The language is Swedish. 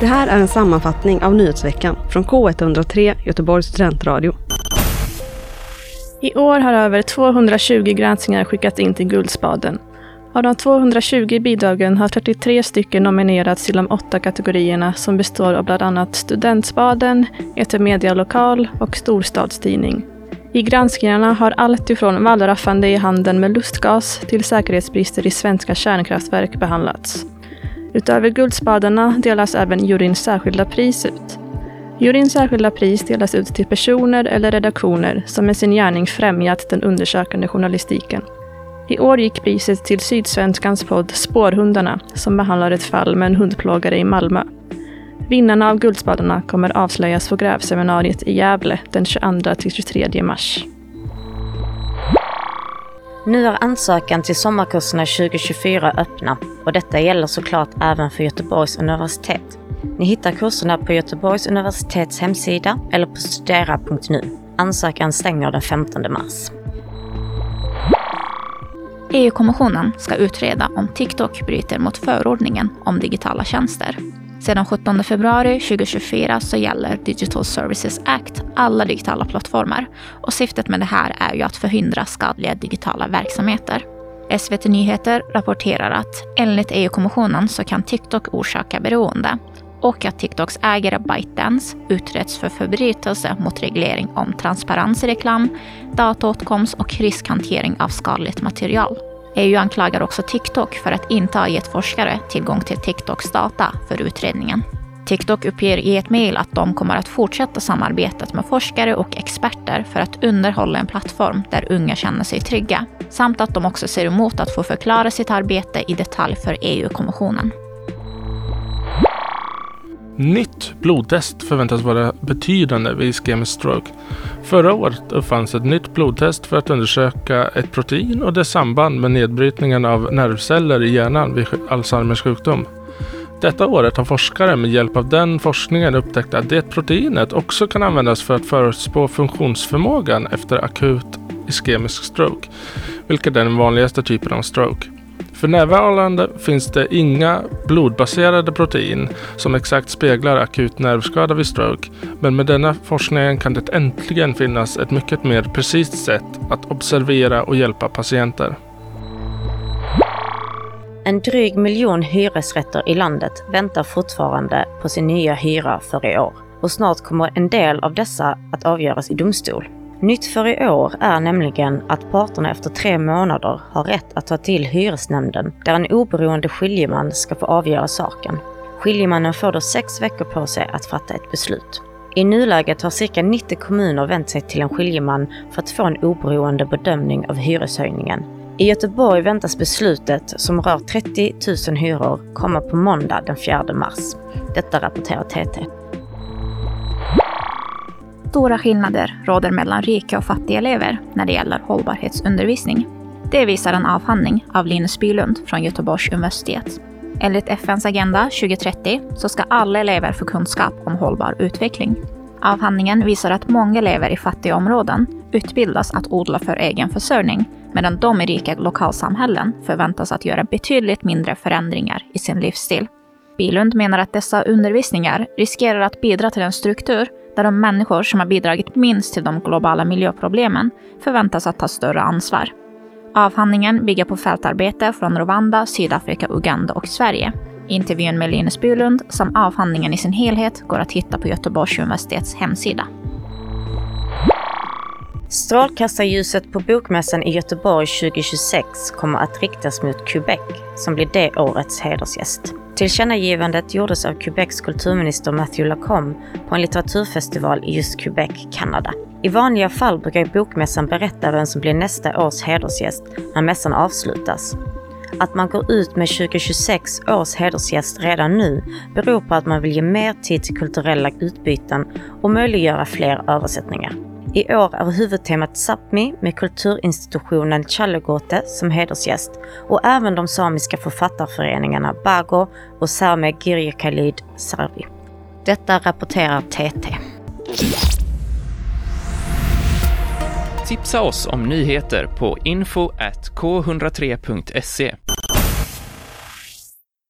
Det här är en sammanfattning av nyhetsveckan från K103 Göteborgs studentradio. I år har över 220 granskningar skickats in till Guldspaden. Av de 220 bidragen har 33 stycken nominerats till de åtta kategorierna som består av bland annat Studentspaden, Etermedialokal och Storstadstidning. I granskningarna har allt ifrån wallraffande i handeln med lustgas till säkerhetsbrister i svenska kärnkraftverk behandlats. Utöver Guldspadarna delas även juryns särskilda pris ut. Juryns särskilda pris delas ut till personer eller redaktioner som med sin gärning främjat den undersökande journalistiken. I år gick priset till Sydsvenskans podd Spårhundarna som behandlar ett fall med en hundplågare i Malmö. Vinnarna av Guldspadarna kommer avslöjas på grävseminariet i Gävle den 22-23 mars. Nu är ansökan till sommarkurserna 2024 öppna och detta gäller såklart även för Göteborgs universitet. Ni hittar kurserna på Göteborgs universitets hemsida eller på studera.nu. Ansökan stänger den 15 mars. EU-kommissionen ska utreda om TikTok bryter mot förordningen om digitala tjänster. Sedan 17 februari 2024 så gäller Digital Services Act alla digitala plattformar och syftet med det här är ju att förhindra skadliga digitala verksamheter. SVT Nyheter rapporterar att enligt EU-kommissionen så kan TikTok orsaka beroende och att TikToks ägare ByteDance utreds för förbrytelse mot reglering om transparens i reklam, dataåtkomst och riskhantering av skadligt material. EU anklagar också TikTok för att inte ha gett forskare tillgång till TikToks data för utredningen. TikTok uppger i ett mejl att de kommer att fortsätta samarbetet med forskare och experter för att underhålla en plattform där unga känner sig trygga, samt att de också ser emot att få förklara sitt arbete i detalj för EU-kommissionen. Nytt blodtest förväntas vara betydande vid ischemisk stroke. Förra året uppfanns ett nytt blodtest för att undersöka ett protein och dess samband med nedbrytningen av nervceller i hjärnan vid Alzheimers sjukdom. Detta året har forskare med hjälp av den forskningen upptäckt att det proteinet också kan användas för att förutspå funktionsförmågan efter akut iskemisk stroke, vilket är den vanligaste typen av stroke. För närvarande finns det inga blodbaserade protein som exakt speglar akut nervskada vid stroke, men med denna forskningen kan det äntligen finnas ett mycket mer precist sätt att observera och hjälpa patienter. En dryg miljon hyresrätter i landet väntar fortfarande på sin nya hyra för i år och snart kommer en del av dessa att avgöras i domstol. Nytt för i år är nämligen att parterna efter tre månader har rätt att ta till hyresnämnden där en oberoende skiljeman ska få avgöra saken. Skiljemannen får då sex veckor på sig att fatta ett beslut. I nuläget har cirka 90 kommuner vänt sig till en skiljeman för att få en oberoende bedömning av hyreshöjningen. I Göteborg väntas beslutet, som rör 30 000 hyror, komma på måndag den 4 mars. Detta rapporterar TT. Stora skillnader råder mellan rika och fattiga elever när det gäller hållbarhetsundervisning. Det visar en avhandling av Linus Bylund från Göteborgs universitet. Enligt FNs Agenda 2030 så ska alla elever få kunskap om hållbar utveckling. Avhandlingen visar att många elever i fattiga områden utbildas att odla för egen försörjning, medan de i rika lokalsamhällen förväntas att göra betydligt mindre förändringar i sin livsstil. Bilund menar att dessa undervisningar riskerar att bidra till en struktur där de människor som har bidragit minst till de globala miljöproblemen förväntas att ta större ansvar. Avhandlingen bygger på fältarbete från Rwanda, Sydafrika, Uganda och Sverige. Intervjun med Linus Bylund som avhandlingen i sin helhet går att hitta på Göteborgs universitets hemsida. Strålkastarljuset på Bokmässan i Göteborg 2026 kommer att riktas mot Quebec, som blir det årets hedersgäst. Tillkännagivandet gjordes av Quebecs kulturminister Matthew Lacombe på en litteraturfestival i just Quebec, Kanada. I vanliga fall brukar Bokmässan berätta vem som blir nästa års hedersgäst när mässan avslutas. Att man går ut med 2026 års hedersgäst redan nu beror på att man vill ge mer tid till kulturella utbyten och möjliggöra fler översättningar. I år är huvudtemat Sápmi med kulturinstitutionen Challegote som hedersgäst och även de samiska författarföreningarna Bago och Same Girjekalid Sarvi. Detta rapporterar TT. Tipsa oss om nyheter på info k103.se.